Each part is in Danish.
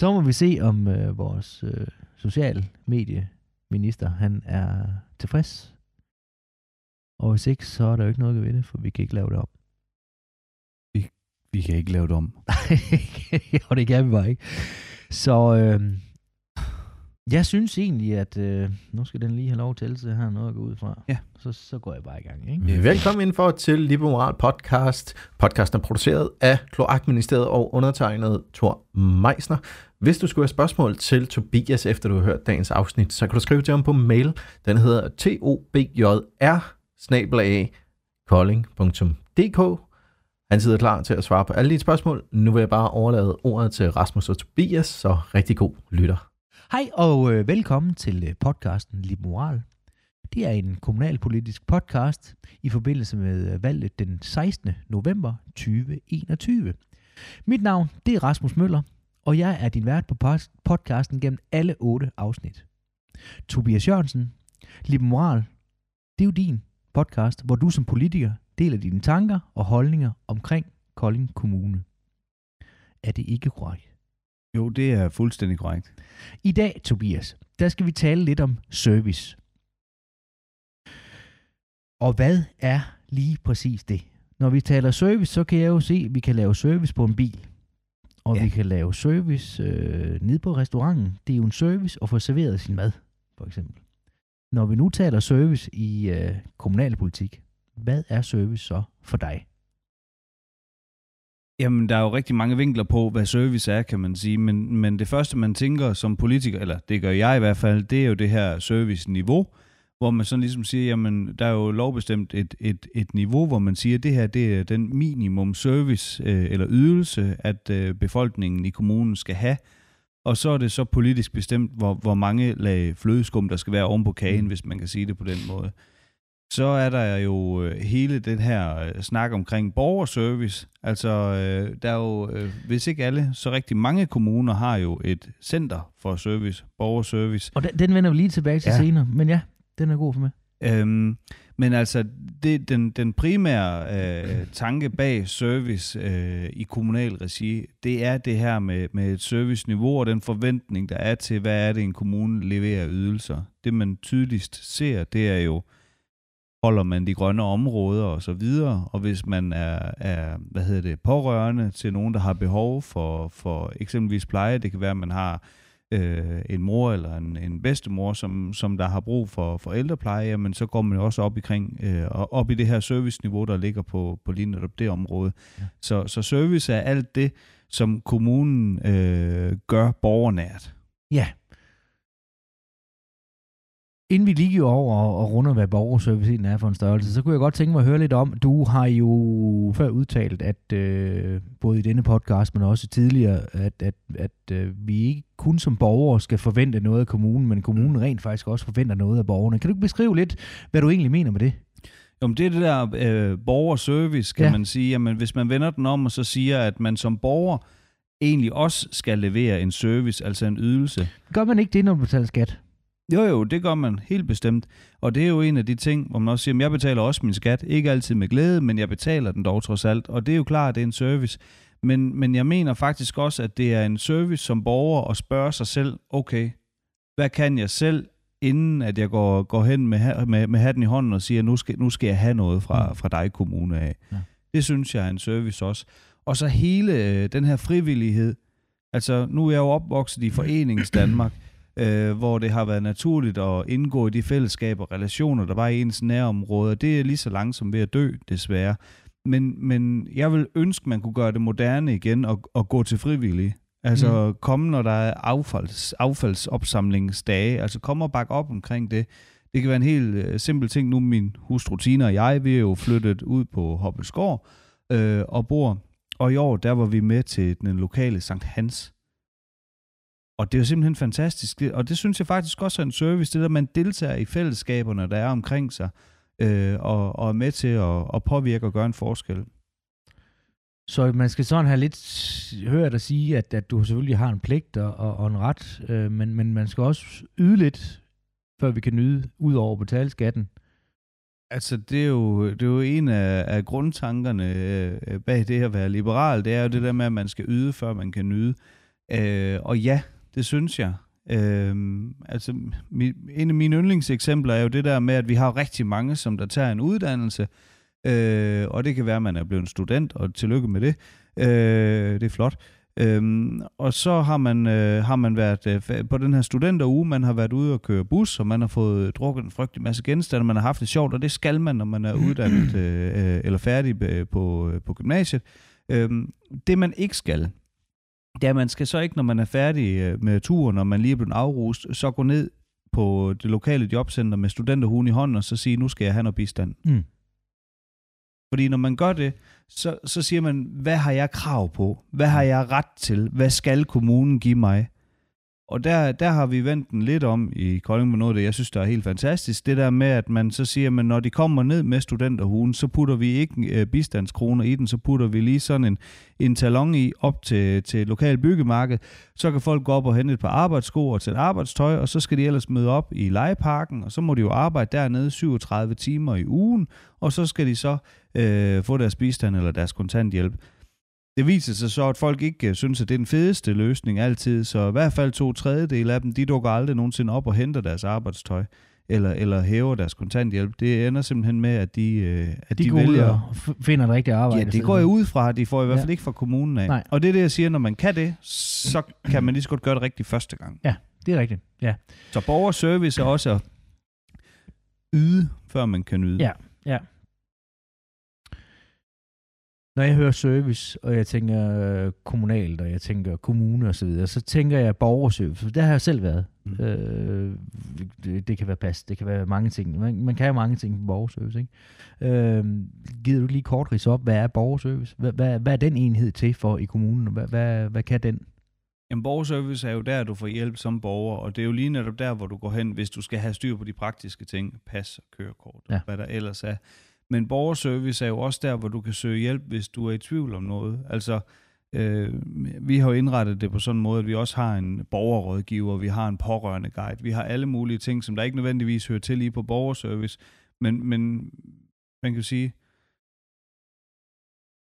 Så må vi se, om øh, vores øh, social medieminister, han er tilfreds. Og hvis ikke, så er der jo ikke noget at ved det, for vi kan ikke lave det om. Vi kan ikke lave det om. og det kan vi bare ikke. Så øh, jeg synes egentlig, at øh, nu skal den lige have lov til, at have noget at gå ud fra. Ja. Så, så går jeg bare i gang. Ikke? Velkommen indenfor til Liberal Podcast. Podcasten er produceret af Kloakministeriet og undertegnet Thor Meisner. Hvis du skulle have spørgsmål til Tobias, efter du har hørt dagens afsnit, så kan du skrive til ham på mail. Den hedder tobjr kolding.dk. Han sidder klar til at svare på alle dine spørgsmål. Nu vil jeg bare overlade ordet til Rasmus og Tobias, så rigtig god lytter. Hej og øh, velkommen til øh, podcasten podcasten Liberal. Det er en kommunalpolitisk podcast i forbindelse med øh, valget den 16. november 2021. Mit navn det er Rasmus Møller, og jeg er din vært på podcasten gennem alle otte afsnit. Tobias Jørgensen, Liberal, det er jo din podcast, hvor du som politiker deler dine tanker og holdninger omkring Kolding Kommune. Er det ikke korrekt? Jo, det er fuldstændig korrekt. I dag, Tobias, der skal vi tale lidt om service. Og hvad er lige præcis det? Når vi taler service, så kan jeg jo se, at vi kan lave service på en bil. Og Ja. vi kan lave service øh, nede på restauranten. Det er jo en service at få serveret sin mad, for eksempel. Når vi nu taler service i øh, kommunalpolitik, hvad er service så for dig? Jamen, der er jo rigtig mange vinkler på, hvad service er, kan man sige. Men, men det første, man tænker som politiker, eller det gør jeg i hvert fald, det er jo det her serviceniveau, hvor man sådan ligesom siger, jamen, der er jo lovbestemt et, et, et niveau, hvor man siger, at det her det er den minimum service øh, eller ydelse, at øh, befolkningen i kommunen skal have. Og så er det så politisk bestemt, hvor, hvor mange lag flødeskum, der skal være oven på kagen, Mm. hvis man kan sige det på den måde. Så er der jo øh, hele den her øh, snak omkring borgerservice. Altså, øh, der er jo, hvis ikke alle, så rigtig mange kommuner har jo et center for service, borgerservice. Og den, den vender vi lige tilbage til Ja. ja. senere. Men ja, den er god for mig. Øhm, men altså, det, den, den primære øh, tanke bag service øh, i kommunal regi, det er det her med, med et serviceniveau og den forventning, der er til, hvad er det, en kommune leverer ydelser. Det, man tydeligst ser, det er jo, holder man de grønne områder og så videre, og hvis man er, er hvad hedder det, pårørende til nogen, der har behov for, for eksempelvis pleje, det kan være, at man har øh, en mor eller en, en bedstemor, som, som der har brug for, for ældrepleje, jamen så går man jo også op, ikring, øh, og op i det her serviceniveau, der ligger på, på lige netop det område. Ja. Så, så service er alt det, som kommunen øh, gør borgernært. Ja. Inden vi lige går over og, og runder, hvad borgerservice er for en størrelse, så kunne jeg godt tænke mig at høre lidt om, du har jo før udtalt, at øh, både i denne podcast, men også tidligere, at, at, at øh, vi ikke kun som borgere skal forvente noget af kommunen, men kommunen rent faktisk også forventer noget af borgerne. Kan du ikke beskrive lidt, hvad du egentlig mener med det? Jo, men det er det der øh, borgerservice, kan ja. Man sige. Jamen, hvis man vender den om og så siger, at man som borger egentlig også skal levere en service, altså en ydelse, Gør man ikke det, når du betaler skat? Jo, jo, det gør man helt bestemt. Og det er jo en af de ting, hvor man også siger, at jeg betaler også min skat. Ikke altid med glæde, men jeg betaler den dog trods alt. Og det er jo klart, at det er en service. Men, men jeg mener faktisk også, at det er en service som borger at spørge sig selv, okay, hvad kan jeg selv, inden at jeg går, går hen med, med, med hatten i hånden og siger, nu skal, nu skal jeg have noget fra, fra dig kommune af. Ja. Det synes jeg er en service også. Og så hele øh, den her frivillighed. Altså, nu er jeg jo opvokset i Forenings Danmark, øh, hvor det har været naturligt at indgå i de fællesskaber og relationer, der var i ens nærområde. Det er lige så langsomt ved at dø, desværre. Men, men jeg vil ønske, man kunne gøre det moderne igen og, og gå til frivillige. Altså mm. komme, når der er affalds, affaldsopsamlingsdage. Altså komme og bakke op omkring det. Det kan være en helt øh, simpel ting. Nu min hustru Tina og jeg, vi er jo flyttet ud på Hoppelsgård øh, og bor. Og i år, der var vi med til den lokale Sankt Hans. Og det er jo simpelthen fantastisk. Og det synes jeg faktisk også er en service, det der man deltager i fællesskaberne, der er omkring sig, øh, og, og er med til at, at påvirke og gøre en forskel. Så man skal sådan have lidt hørt dig sige, at, at du selvfølgelig har en pligt og, og, og en ret, øh, men, men man skal også yde lidt, før vi kan nyde, ud over at betale skatten. Altså, det er jo, det er jo en af, af grundtankerne øh, bag det at være liberal. Det er jo det der med, at man skal yde, før man kan nyde. Øh, og ja, det synes jeg. Øhm, altså, mi, en af mine yndlingseksempler er jo det der med, at vi har rigtig mange, som der tager en uddannelse, øh, og det kan være, at man er blevet student, og tillykke med det. Øh, det er flot. Øhm, og så har man, øh, har man været øh, på den her studenteruge, man har været ude og køre bus, og man har fået drukket en frygtelig masse genstande, man har haft det sjovt, og det skal man, når man er uddannet øh, øh, eller færdig øh, på, øh, på gymnasiet. Øhm, det man ikke skal, det er, at man skal så ikke, når man er færdig øh, med turen, når man lige er blevet afrust, så gå ned på det lokale jobcenter med studenterhuen i hånden, og så sige, nu skal jeg have noget bistand. Mm. Fordi når man gør det, så, så siger man, hvad har jeg krav på? Hvad har jeg ret til? Hvad skal kommunen give mig? Og der, der har vi vendt den lidt om i Kolding på noget det, jeg synes, der er helt fantastisk. Det der med, at man så siger, at når de kommer ned med studenterhugen, så putter vi ikke øh, bistandskroner i den, så putter vi lige sådan en, en talon i op til, til lokal byggemarked. Så kan folk gå op og hente et par arbejdssko og til arbejdstøj, og så skal de ellers møde op i legeparken, og så må de jo arbejde dernede 37 timer i ugen, og så skal de så øh, få deres bistand eller deres kontanthjælp. Det viser sig så, at folk ikke øh, synes, at det er den fedeste løsning altid, så i hvert fald to tredjedel af dem, de dukker aldrig nogensinde op og henter deres arbejdstøj eller, eller hæver deres kontanthjælp. Det ender simpelthen med, at de, øh, at De, de vælger... og finder et rigtigt arbejde. Ja, det går jeg ud fra, at de får i hvert fald Ja. ikke fra kommunen af. Nej. Og det er det, jeg siger, når man kan det, så kan man lige så godt gøre det rigtigt første gang. Det er rigtigt, ja. Så borgerservice er også at yde, før man kan nyde. Ja. Ja. Når jeg hører service, og jeg tænker øh, kommunalt, og jeg tænker kommune og så videre, så tænker jeg borgerservice. Der har jeg selv været. Mm. Øh, det, det kan være pas, det kan være mange ting. Man, man kan jo mange ting på borgerservice. Ikke? Øh, gider du lige kort rise op, hvad er borgerservice? Hvad, hvad, hvad er den enhed til for i kommunen? Hvad, hvad, hvad kan den? Jamen, borgerservice er jo der, du får hjælp som borger, og det er jo lige netop der, hvor du går hen, hvis du skal have styr på de praktiske ting, pas og kørekort, Ja. ja. hvad der ellers er. Men borgerservice er jo også der, hvor du kan søge hjælp, hvis du er i tvivl om noget. Altså, øh, vi har jo indrettet det på sådan en måde, at vi også har en borgerrådgiver, vi har en pårørende guide, vi har alle mulige ting, som der ikke nødvendigvis hører til lige på borgerservice, men, men man kan sige,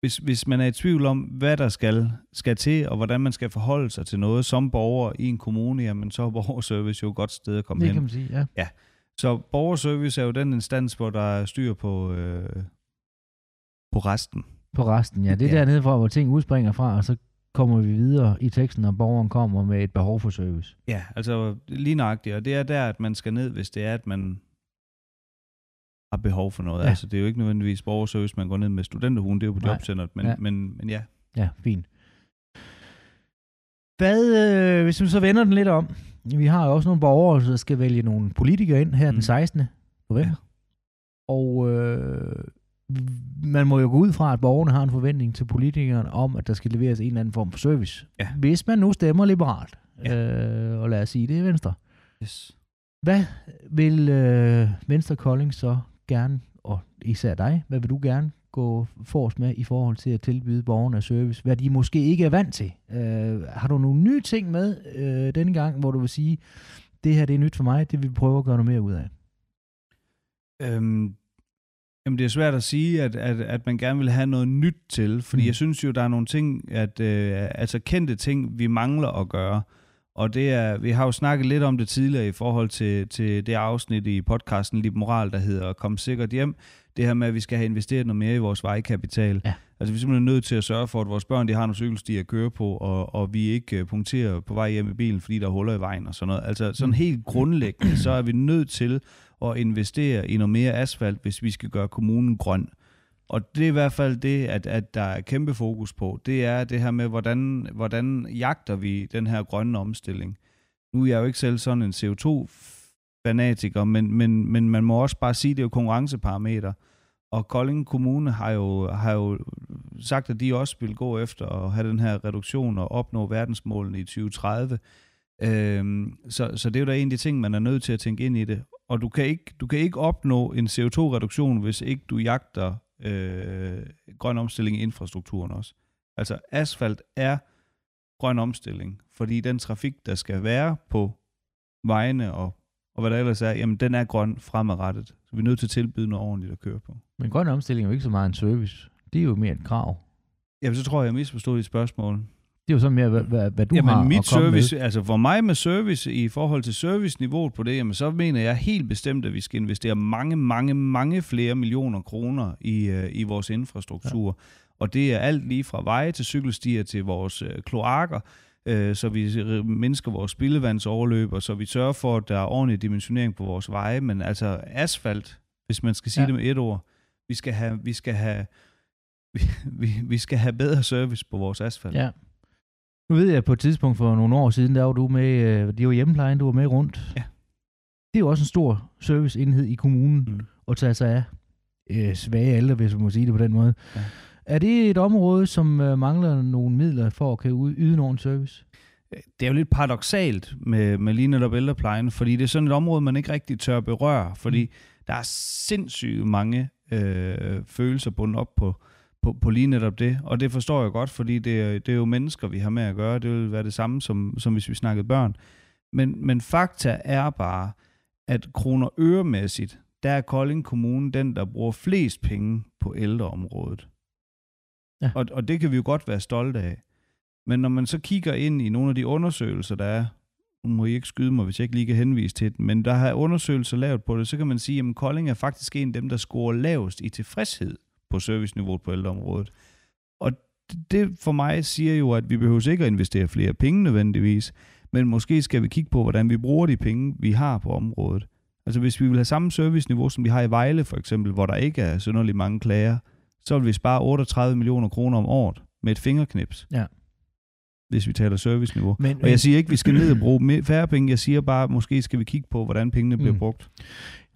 hvis, hvis man er i tvivl om, hvad der skal, skal til, og hvordan man skal forholde sig til noget som borger i en kommune, jamen så er borgerservice jo et godt sted at komme Det hen. kan man sige, ja. Så borgerservice er jo den instans, hvor der er styr på, øh, på resten. På resten, ja. Det er Ja. dernede fra, hvor ting udspringer fra, og så kommer vi videre i teksten, når borgeren kommer med et behov for service. Ja, altså lige nøjagtigt, og det er der, at man skal ned, hvis det er, at man har behov for noget. Ja. Altså det er jo ikke nødvendigvis borgerservice, man går ned med studenterhuen, det er jo på Nej. jobcenteret, men, Ja. ja. men, men ja. Ja, fint. Hvad, øh, hvis vi så vender den lidt om, vi har jo også nogle borgere, der skal vælge nogle politikere ind her mm. den Mm. 16. november. Ja. Og øh, man må jo gå ud fra, at borgerne har en forventning til politikerne om, at der skal leveres en eller anden form for service. Ja. Hvis man nu stemmer liberalt, øh, og lad os sige, det er Venstre. Yes. Hvad vil øh, Venstre Kolding så gerne, og især dig, hvad vil du gerne gå forrest med i forhold til at tilbyde borgerne service, hvad de måske ikke er vant til? Øh, har du nogle nye ting med øh, denne gang, hvor du vil sige, det her det er nyt for mig, det vil vi prøve at gøre noget mere ud af? Øhm, jamen det er svært at sige, at, at, at man gerne vil have noget nyt til, fordi Mm. jeg synes jo, der er nogle ting, at, øh, altså kendte ting, vi mangler at gøre. Og det er, vi har jo snakket lidt om det tidligere i forhold til, til det afsnit i podcasten Lib Moral, der hedder Kom sikkert hjem. Det her med, at vi skal have investeret noget mere i vores vejkapital. Ja. Altså vi er simpelthen nødt til at sørge for, at vores børn de har nogle cykelstier at køre på, og, og vi ikke øh, punkterer på vej hjem i bilen, fordi der er huller i vejen og sådan noget. Altså sådan Mm. helt grundlæggende, så er vi nødt til at investere i noget mere asfalt, hvis vi skal gøre kommunen grøn. Og det er i hvert fald det, at, at der er kæmpe fokus på. Det er det her med, hvordan, hvordan jagter vi den her grønne omstilling. Nu er jeg jo ikke selv sådan en fanatiker, men, men, men man må også bare sige, at det er jo konkurrenceparameter. Og Kolding Kommune har jo, har jo sagt, at de også vil gå efter at have den her reduktion og opnå verdensmålene i 2030. Øhm, så, så det er jo da en af de ting, man er nødt til at tænke ind i det. Og du kan ikke, du kan ikke opnå en CO2-reduktion, hvis ikke du jagter øh, grøn omstilling i infrastrukturen også. Altså asfalt er grøn omstilling, fordi den trafik, der skal være på vejene og, og hvad der ellers er, jamen den er grøn fremadrettet. Så vi er nødt til at tilbyde noget ordentligt at køre på. Men grøn omstilling er jo ikke så meget en service. Det er jo mere et krav. Jamen så tror jeg, jeg misforstod dit spørgsmål. Det er jo sådan mere, hvad, hvad, hvad du jamen, har mit at komme service, med. altså for mig med service, i forhold til serviceniveauet på det, jamen, så mener jeg helt bestemt, at vi skal investere mange, mange, mange flere millioner kroner i, øh, i vores infrastruktur. Ja. Og det er alt lige fra veje til cykelstier til vores øh, kloakker, øh, så vi mindsker vores spildevandsoverløb, og så vi sørger for, at der er ordentlig dimensionering på vores veje. Men altså asfalt, hvis man skal sige Ja. ja. det med et ord, vi skal have, vi skal have, vi, vi, vi skal have bedre service på vores asfalt. Ja. Nu ved jeg, at på et tidspunkt for nogle år siden, der var du med, øh, det var hjemmeplejen, du var med rundt. Ja. Det er jo også en stor serviceenhed i kommunen Mm. at tage sig af øh, svage ældre, hvis man må sige det på den måde. Ja. Er det et område, som øh, mangler nogle midler for at ud- yde en ordentlig service? det er jo lidt paradoxalt med, med lige netop ældreplejen, fordi det er sådan et område, man ikke rigtig tør berøre, fordi der er sindssygt mange øh, følelser bundet op på, på, på lige netop det, og det forstår jeg godt, fordi det, er- det er jo mennesker, vi har med at gøre, det vil være det samme, som, som hvis vi snakkede børn. Men, men fakta er bare, at kroner øremæssigt, der er Kolding Kommune den, der bruger flest penge på ældreområdet. Ja. Og, og det kan vi jo godt være stolte af. Men når man så kigger ind i nogle af de undersøgelser, der er, nu må I ikke skyde mig, hvis jeg ikke lige kan henvise til det, men der har undersøgelser lavet på det, så kan man sige, at Kolding er faktisk en af dem, der scorer lavest i tilfredshed på serviceniveauet på ældreområdet. Og det for mig siger jo, at vi behøver ikke at investere flere penge nødvendigvis, men måske skal vi kigge på, hvordan vi bruger de penge, vi har på området. Altså hvis vi vil have samme serviceniveau, som vi har i Vejle for eksempel, hvor der ikke er synderligt mange klager, så vil vi spare 38 millioner kroner om året med et fingerknips. Ja. Hvis vi taler serviceniveau. Men, Og jeg siger ikke, at vi skal ned og bruge færre penge. Jeg siger bare, at måske skal vi kigge på, hvordan pengene bliver Mm. brugt.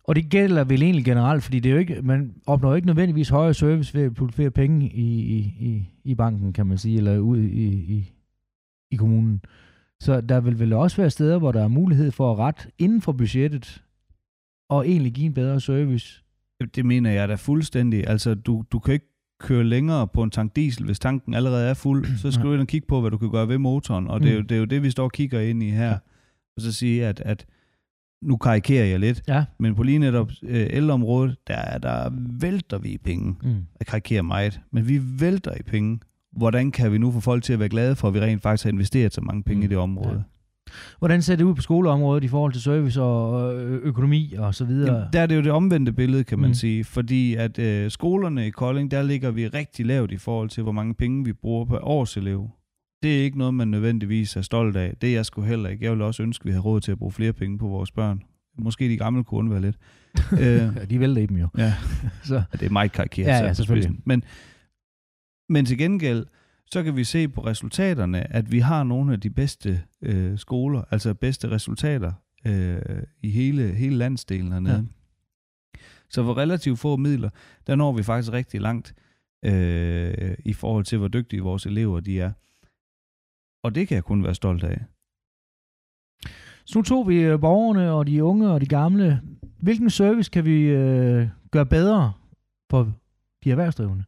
Og det gælder vel egentlig generelt, fordi det er jo ikke, man opnår ikke nødvendigvis højere service ved at putte flere penge i, i, i, i banken, kan man sige, eller ud i, i, i kommunen. Så der vil vel også være steder, hvor der er mulighed for at rette inden for budgettet, og egentlig give en bedre service. Det mener jeg da fuldstændig. Altså, du, du kan ikke køre længere på en tank diesel, hvis tanken allerede er fuld. Så skal du ind og kigge på, hvad du kan gøre ved motoren. Og det er, jo, Mm. det er jo det, vi står og kigger ind i her. Ja. Og så sige, at, at nu karikerer jeg lidt, Ja. men på lige netop øh, ældreområdet, der, er- der vælter vi i penge. Mm. Jeg karikerer meget, men vi vælter i penge. Hvordan kan vi nu få folk til at være glade for, at vi rent faktisk har investeret så mange penge Mm. i det område? Ja. Hvordan ser det ud på skoleområdet i forhold til service og økonomi og så videre? Jamen, der er det jo det omvendte billede, kan man Mm. sige. Fordi at øh, skolerne i Kolding, der ligger vi rigtig lavt i forhold til, hvor mange penge vi bruger per årselev. Det er ikke noget, man nødvendigvis er stolt af. Det er jeg sgu heller ikke. Jeg vil også ønske, at vi har råd til at bruge flere penge på vores børn. Måske de gamle kunne undvære lidt. øh, Ja, de vælter i dem jo. ja, Så, det er meget karikeret. Ja, ja, på selvfølgelig. Men, men til gengæld, så kan vi se på resultaterne, at vi har nogle af de bedste øh, skoler, altså bedste resultater øh, i hele, hele landsdelen hernede. Ja. Så for relativt få midler, der når vi faktisk rigtig langt øh, i forhold til, hvor dygtige vores elever de er. Og det kan jeg kun være stolt af. Så nu tog vi øh, borgerne og de unge og de gamle. Hvilken service kan vi øh, gøre bedre for de erhvervsdrivende?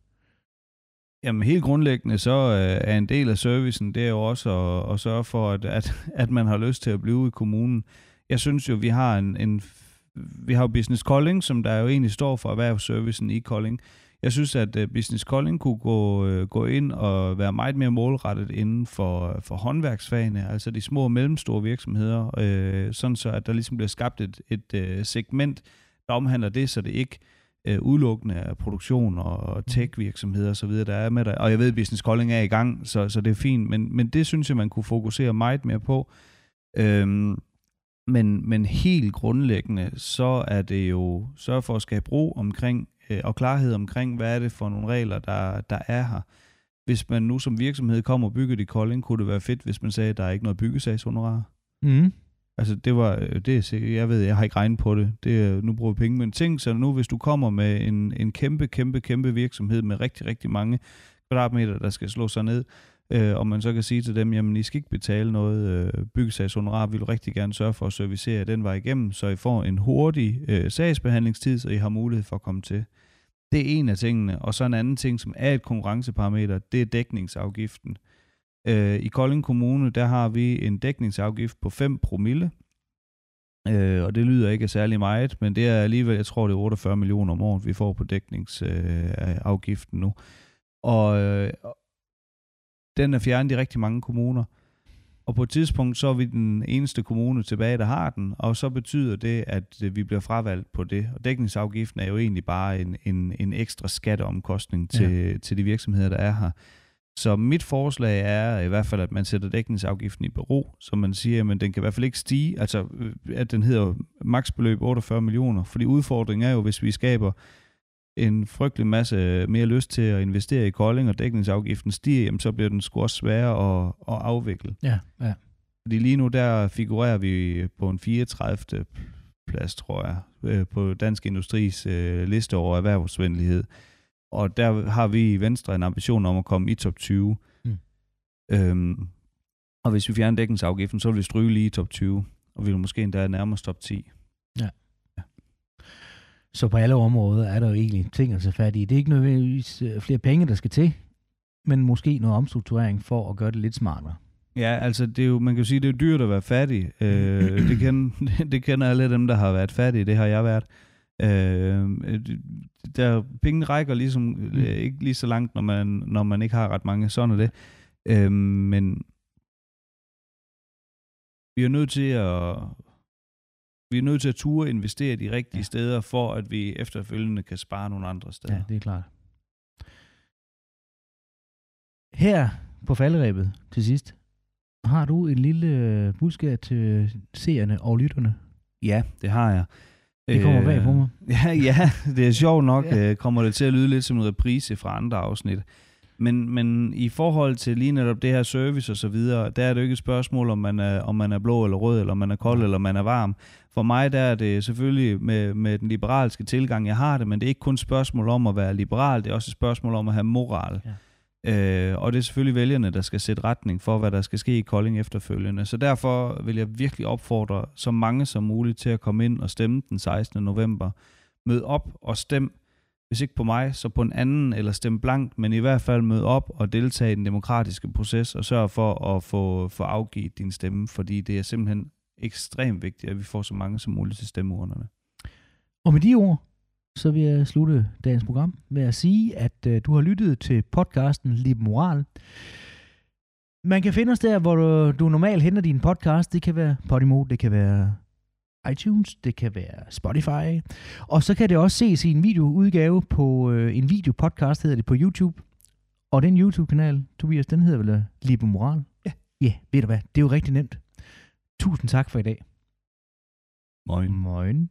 Jamen helt grundlæggende, så øh, er en del af servicen, det er jo også at, at sørge for, at, at, at man har lyst til at blive i kommunen. Jeg synes jo, vi har en, en vi har jo Business Calling, som der jo egentlig står for erhvervsservicen i Calling. Jeg synes, at uh, Business Calling kunne gå, uh, gå ind og være meget mere målrettet inden for, for håndværksfagene, altså de små og mellemstore virksomheder, øh, sådan så at der ligesom bliver skabt et, et øh, segment, der omhandler det, så det ikke øh, udelukkende er produktion og tech-virksomheder osv., der er med der. Og jeg ved, at Business Calling er i gang, så, så det er fint, men, men det synes jeg, man kunne fokusere meget mere på. Øhm, men, men helt grundlæggende, så er det jo sørge for at skabe ro omkring øh, og klarhed omkring, hvad er det for nogle regler, der, der er her. Hvis man nu som virksomhed kommer og bygger det i Kolding, kunne det være fedt, hvis man sagde, at der er ikke noget byggesagshonorar. Mm. Altså det var, øh, det er jeg ved, jeg har ikke regnet på det, det er, nu bruger vi penge, men tænk så nu, hvis du kommer med en, en kæmpe, kæmpe, kæmpe virksomhed med rigtig, rigtig mange kvadratmeter, der skal slå sig ned, øh, og man så kan sige til dem, jamen I skal ikke betale noget øh, byggesagshonorar, vi vil rigtig gerne sørge for at servicere den vej igennem, så I får en hurtig øh, sagsbehandlingstid, så I har mulighed for at komme til. Det er en af tingene, og så en anden ting, som er et konkurrenceparameter, det er dækningsafgiften. Øh, i Kolding Kommune, der har vi en dækningsafgift på 5 promille, øh, og det lyder ikke særlig meget, men det er alligevel, jeg tror det er 48 millioner om året, vi får på dækningsafgiften øh, nu. Og øh, den er fjernet i rigtig mange kommuner. Og på et tidspunkt, så er vi den eneste kommune tilbage, der har den, og så betyder det, at øh, vi bliver fravalgt på det. Og dækningsafgiften er jo egentlig bare en, en, en ekstra skatteomkostning til, ja. til de virksomheder, der er her. Så mit forslag er i hvert fald, at man sætter dækningsafgiften i bero, så man siger, at den kan i hvert fald ikke stige, altså øh, at den hedder maksbeløb 48 millioner, fordi udfordringen er jo, hvis vi skaber en frygtelig masse mere lyst til at investere i Kolding, og dækningsafgiften stiger, jamen, så bliver den sgu også sværere at, at afvikle. Ja, ja. Fordi lige nu, der figurerer vi på en 34. plads, tror jeg, øh, på Dansk Industris øh, liste over erhvervsvenlighed. Og der har vi i Venstre en ambition om at komme i top 20. Mm. Øhm, og hvis vi fjerner dækningsafgiften, så vil vi stryge lige i top 20, og vi vil måske endda nærmest top 10. Ja. ja. Så på alle områder er der jo egentlig ting at tage fat i. Det er ikke nødvendigvis øh, flere penge, der skal til, men måske noget omstrukturering for at gøre det lidt smartere. Ja, altså det er jo, man kan jo sige, det er dyrt at være fattig. Øh, det, kender, det kender alle dem, der har været fattige. Det har jeg været. Øh, der, pengene rækker ligesom mm. øh, ikke lige så langt, når man, når man ikke har ret mange. Sådan er det. Øh, men vi er nødt til at vi er nødt til at ture investere de rigtige ja. steder, for at vi efterfølgende kan spare nogle andre steder. Ja, det er klart. Her på falderæbet til sidst, har du en lille budskab til seerne og lytterne? Ja, det har jeg. Det kommer bag på mig. Øh, ja, ja, det er sjovt nok, ja. øh, kommer det til at lyde lidt som en reprise fra andre afsnit. Men, men i forhold til lige netop det her service og så videre, der er det jo ikke et spørgsmål, om man er, om man er blå eller rød, eller om man er kold, ja. eller man er varm. For mig der er det selvfølgelig med, med den liberalske tilgang, jeg har det, men det er ikke kun et spørgsmål om at være liberal, det er også et spørgsmål om at have moral. Ja. Øh, og det er selvfølgelig vælgerne, der skal sætte retning for, hvad der skal ske i Kolding efterfølgende. Så derfor vil jeg virkelig opfordre så mange som muligt til at komme ind og stemme den 16. november. Mød op og stem, hvis ikke på mig, så på en anden, eller stem blankt, men i hvert fald mød op og deltage i den demokratiske proces, og sørg for at få, få afgivet din stemme, fordi det er simpelthen ekstremt vigtigt, at vi får så mange som muligt til stemmeurnerne. Og med de ord, så vil jeg slutte dagens program med at sige, at uh, du har lyttet til podcasten Lib Moral. Man kan finde os der, hvor du, du normalt henter din podcast. Det kan være Podimo, det kan være iTunes, det kan være Spotify. Og så kan det også ses i en videoudgave på uh, en videopodcast, hedder det på YouTube. Og den YouTube-kanal, Tobias, den hedder vel Lib Moral? Ja. Ja, ved du hvad, det er jo rigtig nemt. Tusind tak for i dag. Moin. Moin.